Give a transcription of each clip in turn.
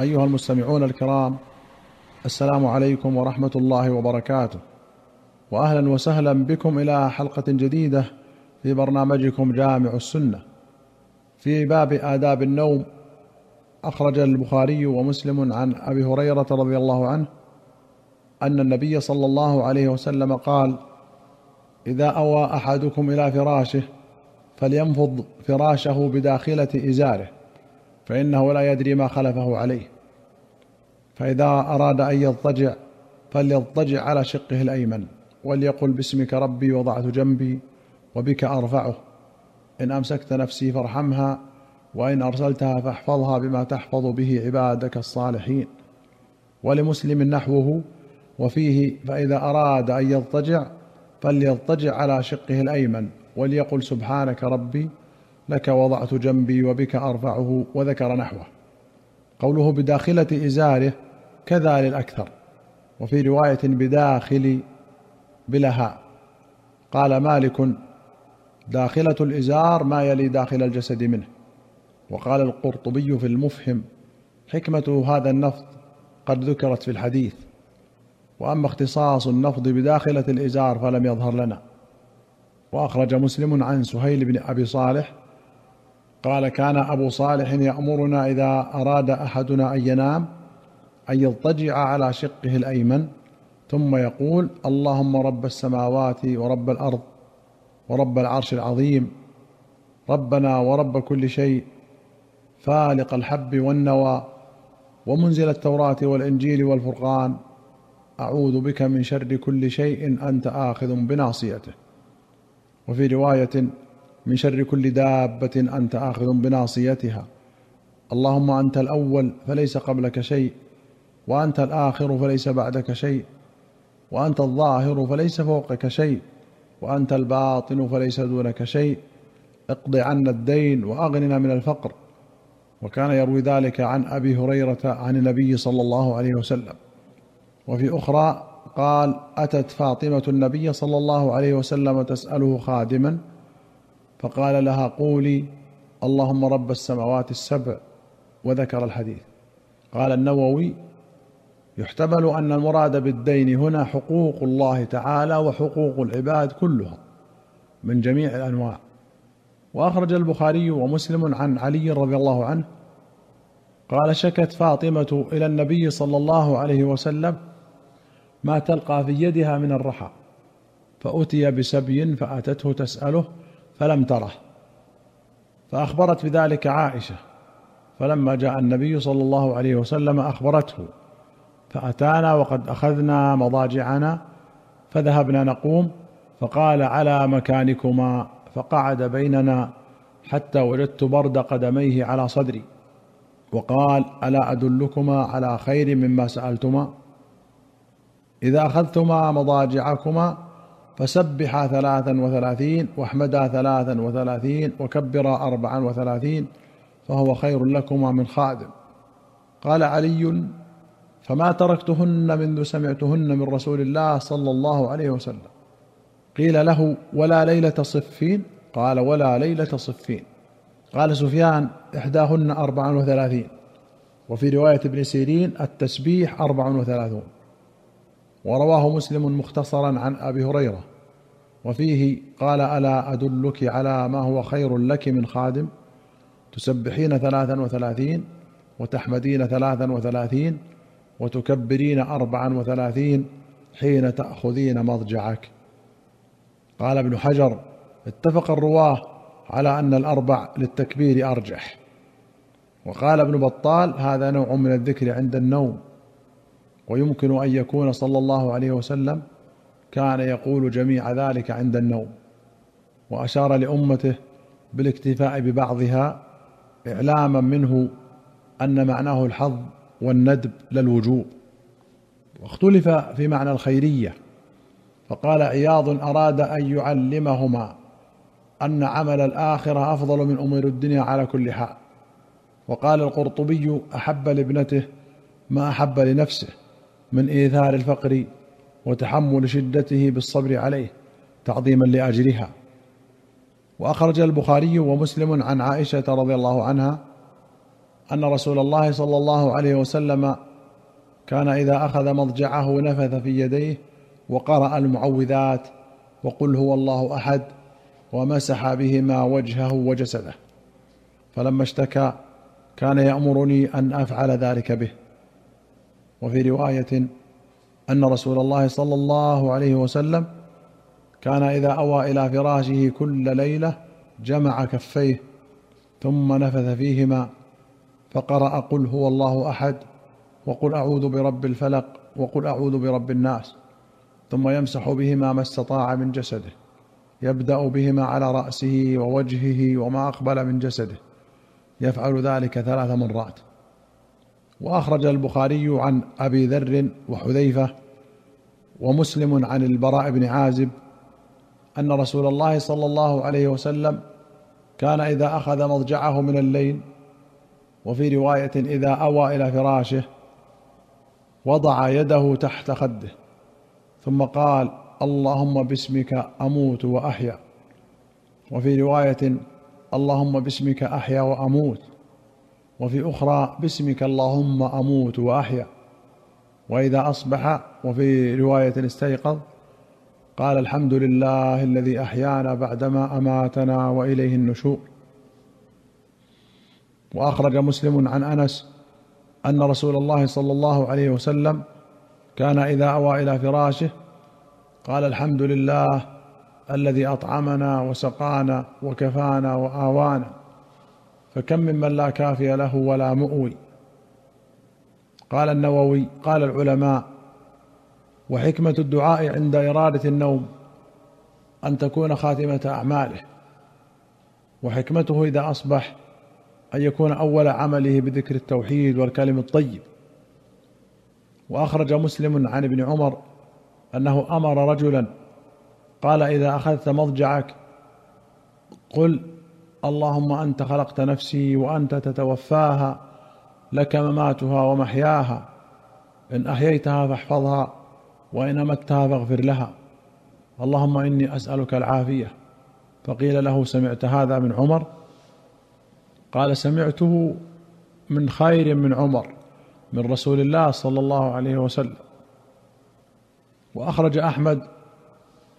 أيها المستمعون الكرام السلام عليكم ورحمة الله وبركاته. واهلا وسهلا بكم إلى حلقة جديدة في برنامجكم جامع السنة. في باب آداب النوم أخرج البخاري ومسلم عن أبي هريرة رضي الله عنه أن النبي صلى الله عليه وسلم قال إذا أوى أحدكم إلى فراشه فلينفض فراشه بداخلة إزاره فإنه لا يدري ما خلفه عليه. فإذا أراد أن يضطجع فليضطجع على شقه الأيمن وليقل باسمك ربي وضعت جنبي وبك أرفعه. إن أمسكت نفسي فارحمها وإن أرسلتها فاحفظها بما تحفظ به عبادك الصالحين. ولمسلم نحوه وفيه فإذا أراد أن يضطجع فليضطجع على شقه الأيمن وليقل سبحانك ربي لك وضعت جنبي وبك أرفعه وذكر نحوه. قوله بداخلة إزاره كذا للأكثر. وفي رواية بداخل بلها. قال مالك داخلة الإزار ما يلي داخل الجسد منه. وقال القرطبي في المفهم حكمة هذا النفض قد ذكرت في الحديث. وأما اختصاص النفض بداخلة الإزار فلم يظهر لنا. وأخرج مسلم عن سهيل بن أبي صالح قال كان أبو صالح يأمرنا إذا أراد أحدنا أن ينام أن يضطجع على شقه الأيمن ثم يقول اللهم رب السماوات ورب الأرض ورب العرش العظيم ربنا ورب كل شيء فالق الحب والنوى ومنزل التوراة والإنجيل والفرقان أعوذ بك من شر كل شيء أنت آخذ بناصيته. وفي رواية من شر كل دابة أنت آخذ بناصيتها. اللهم أنت الأول فليس قبلك شيء. وأنت الآخر فليس بعدك شيء وأنت الظاهر فليس فوقك شيء وأنت الباطن فليس دونك شيء. اقض عنا الدين وأغننا من الفقر. وكان يروي ذلك عن أبي هريرة عن النبي صلى الله عليه وسلم. وفي أخرى قال أتت فاطمة النبي صلى الله عليه وسلم تسأله خادما فقال لها قولي اللهم رب السماوات السبع وذكر الحديث. قال النووي يحتمل أن المراد بالدين هنا حقوق الله تعالى وحقوق العباد كلها من جميع الأنواع. وأخرج البخاري ومسلم عن علي رضي الله عنه قال شكت فاطمة إلى النبي صلى الله عليه وسلم ما تلقى في يدها من الرحى فأتي بسبي فأتته تسأله فلم تره فأخبرت بذلك عائشة فلما جاء النبي صلى الله عليه وسلم أخبرته فأتانا وقد أخذنا مضاجعنا فذهبنا نقوم فقال على مكانكما فقعد بيننا حتى وجدت برد قدميه على صدري وقال ألا أدلكما على خير مما سألتما؟ إذا أخذتما مضاجعكما فسبحا ثلاثا وثلاثين واحمدا ثلاثا وثلاثين وكبرا اربعا وثلاثين فهو خير لكما من خادم. قال علي فما تركتهن منذ سمعتهن من رسول الله صلى الله عليه وسلم. قيل له ولا ليلة صفين؟ قال ولا ليلة صفين. قال سفيان إحداهن أربع وثلاثين. وفي رواية ابن سيرين التسبيح أربع وثلاثون. ورواه مسلم مختصرا عن أبي هريرة. وفيه قال ألا أدلك على ما هو خير لك من خادم؟ تسبحين ثلاثا وثلاثين وتحمدين ثلاثا وثلاثين وتكبرين أربعا وثلاثين حين تأخذين مضجعك. قال ابن حجر اتفق الرواة على أن الأربع للتكبير أرجح. وقال ابن بطال هذا نوع من الذكر عند النوم ويمكن أن يكون صلى الله عليه وسلم كان يقول جميع ذلك عند النوم. وأشار لأمته بالاكتفاء ببعضها إعلاما منه أن معناه الحظ والندب لا الوجوب واختلف في معنى الخيرية فقال عياض أراد أن يعلمهما أن عمل الآخرة أفضل من أمور الدنيا على كل حال. وقال القرطبي أحب لابنته ما أحب لنفسه من إيثار الفقر وتحمل شدته بالصبر عليه تعظيما لاجرها وأخرج البخاري ومسلم عن عائشة رضي الله عنها أن رسول الله صلى الله عليه وسلم كان إذا أخذ مضجعه نفث في يديه وقرأ المعوذات وقل هو الله أحد ومسح بهما وجهه وجسده. فلما اشتكى كان يأمرني أن أفعل ذلك به. وفي رواية أن رسول الله صلى الله عليه وسلم كان إذا أوى إلى فراشه كل ليلة جمع كفيه ثم نفث فيهما فقرأ قل هو الله أحد وقل أعوذ برب الفلق وقل أعوذ برب الناس ثم يمسح بهما ما استطاع من جسده يبدأ بهما على رأسه ووجهه وما أقبل من جسده يفعل ذلك ثلاث مرات. وأخرج البخاري عن أبي ذر وحذيفة ومسلم عن البراء بن عازب أن رسول الله صلى الله عليه وسلم كان إذا أخذ مضجعه من الليل وفي رواية إذا أوى إلى فراشه وضع يده تحت خده ثم قال اللهم باسمك أموت وأحيا. وفي رواية اللهم باسمك أحيا وأموت. وفي أخرى باسمك اللهم أموت وأحيا. وإذا أصبح وفي رواية استيقظ قال الحمد لله الذي أحيانا بعدما أماتنا وإليه النشور. وأخرج مسلم عن أنس أن رسول الله صلى الله عليه وسلم كان إذا أوى إلى فراشه قال الحمد لله الذي أطعمنا وسقانا وكفانا وآوانا فكم ممن لا كافي له ولا مؤوي. قال النووي قال العلماء وحكمة الدعاء عند إرادة النوم أن تكون خاتمة أعماله وحكمته إذا أصبح أن يكون أول عمله بذكر التوحيد والكلم الطيب. وأخرج مسلم عن ابن عمر أنه أمر رجلا قال إذا أخذت مضجعك قل اللهم أنت خلقت نفسي وأنت تتوفاها لك مماتها ومحياها إن أحييتها فاحفظها وإن أمتها فاغفر لها اللهم إني أسألك العافية. فقيل له سمعت هذا من عمر؟ قال سمعته من خير من عمر من رسول الله صلى الله عليه وسلم. وأخرج أحمد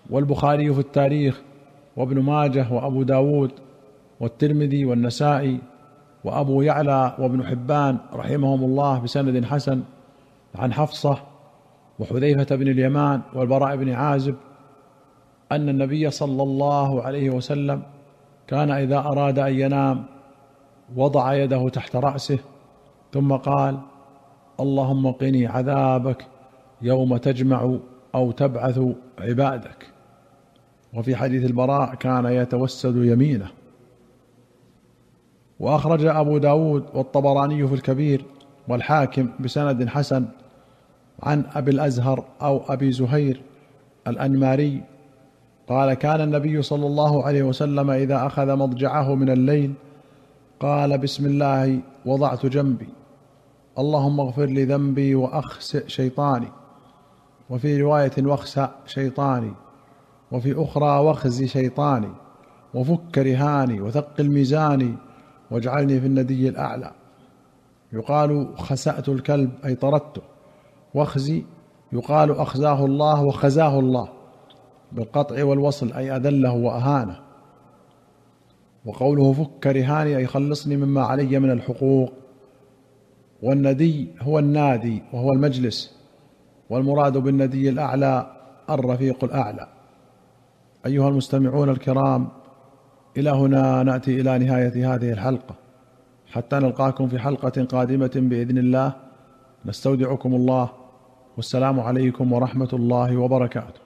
والبخاري في التاريخ وابن ماجه وأبو داود والترمذي والنسائي وأبو يعلى وابن حبان رحمهم الله بسند حسن عن حفصة وحذيفة بن اليمان والبراء بن عازب أن النبي صلى الله عليه وسلم كان إذا أراد أن ينام وضع يده تحت رأسه ثم قال اللهم قني عذابك يوم تجمع أو تبعث عبادك. وفي حديث البراء كان يتوسد يمينه. وأخرج أبو داود والطبراني في الكبير والحاكم بسند حسن عن أبي الأزهر أو أبي زهير الأنماري قال كان النبي صلى الله عليه وسلم إذا أخذ مضجعه من الليل قال بسم الله وضعت جنبي. اللهم اغفر لي ذنبي واخس شيطاني. وفي رواية واخس شيطاني. وفي أخرى واخز شيطاني. وفك رهاني وثقل ميزاني واجعلني في الندي الأعلى. يقال خسأت الكلب أي طردته واخزي يقال أخزاه الله وخزاه الله. بالقطع والوصل أي أذله وأهانه. وقوله فك رهاني أي خلصني مما علي من الحقوق. والندي هو النادي وهو المجلس والمراد بالندي الأعلى الرفيق الأعلى. أيها المستمعون الكرام إلى هنا نأتي إلى نهاية هذه الحلقة. حتى نلقاكم في حلقة قادمة بإذن الله. نستودعكم الله. والسلام عليكم ورحمة الله وبركاته.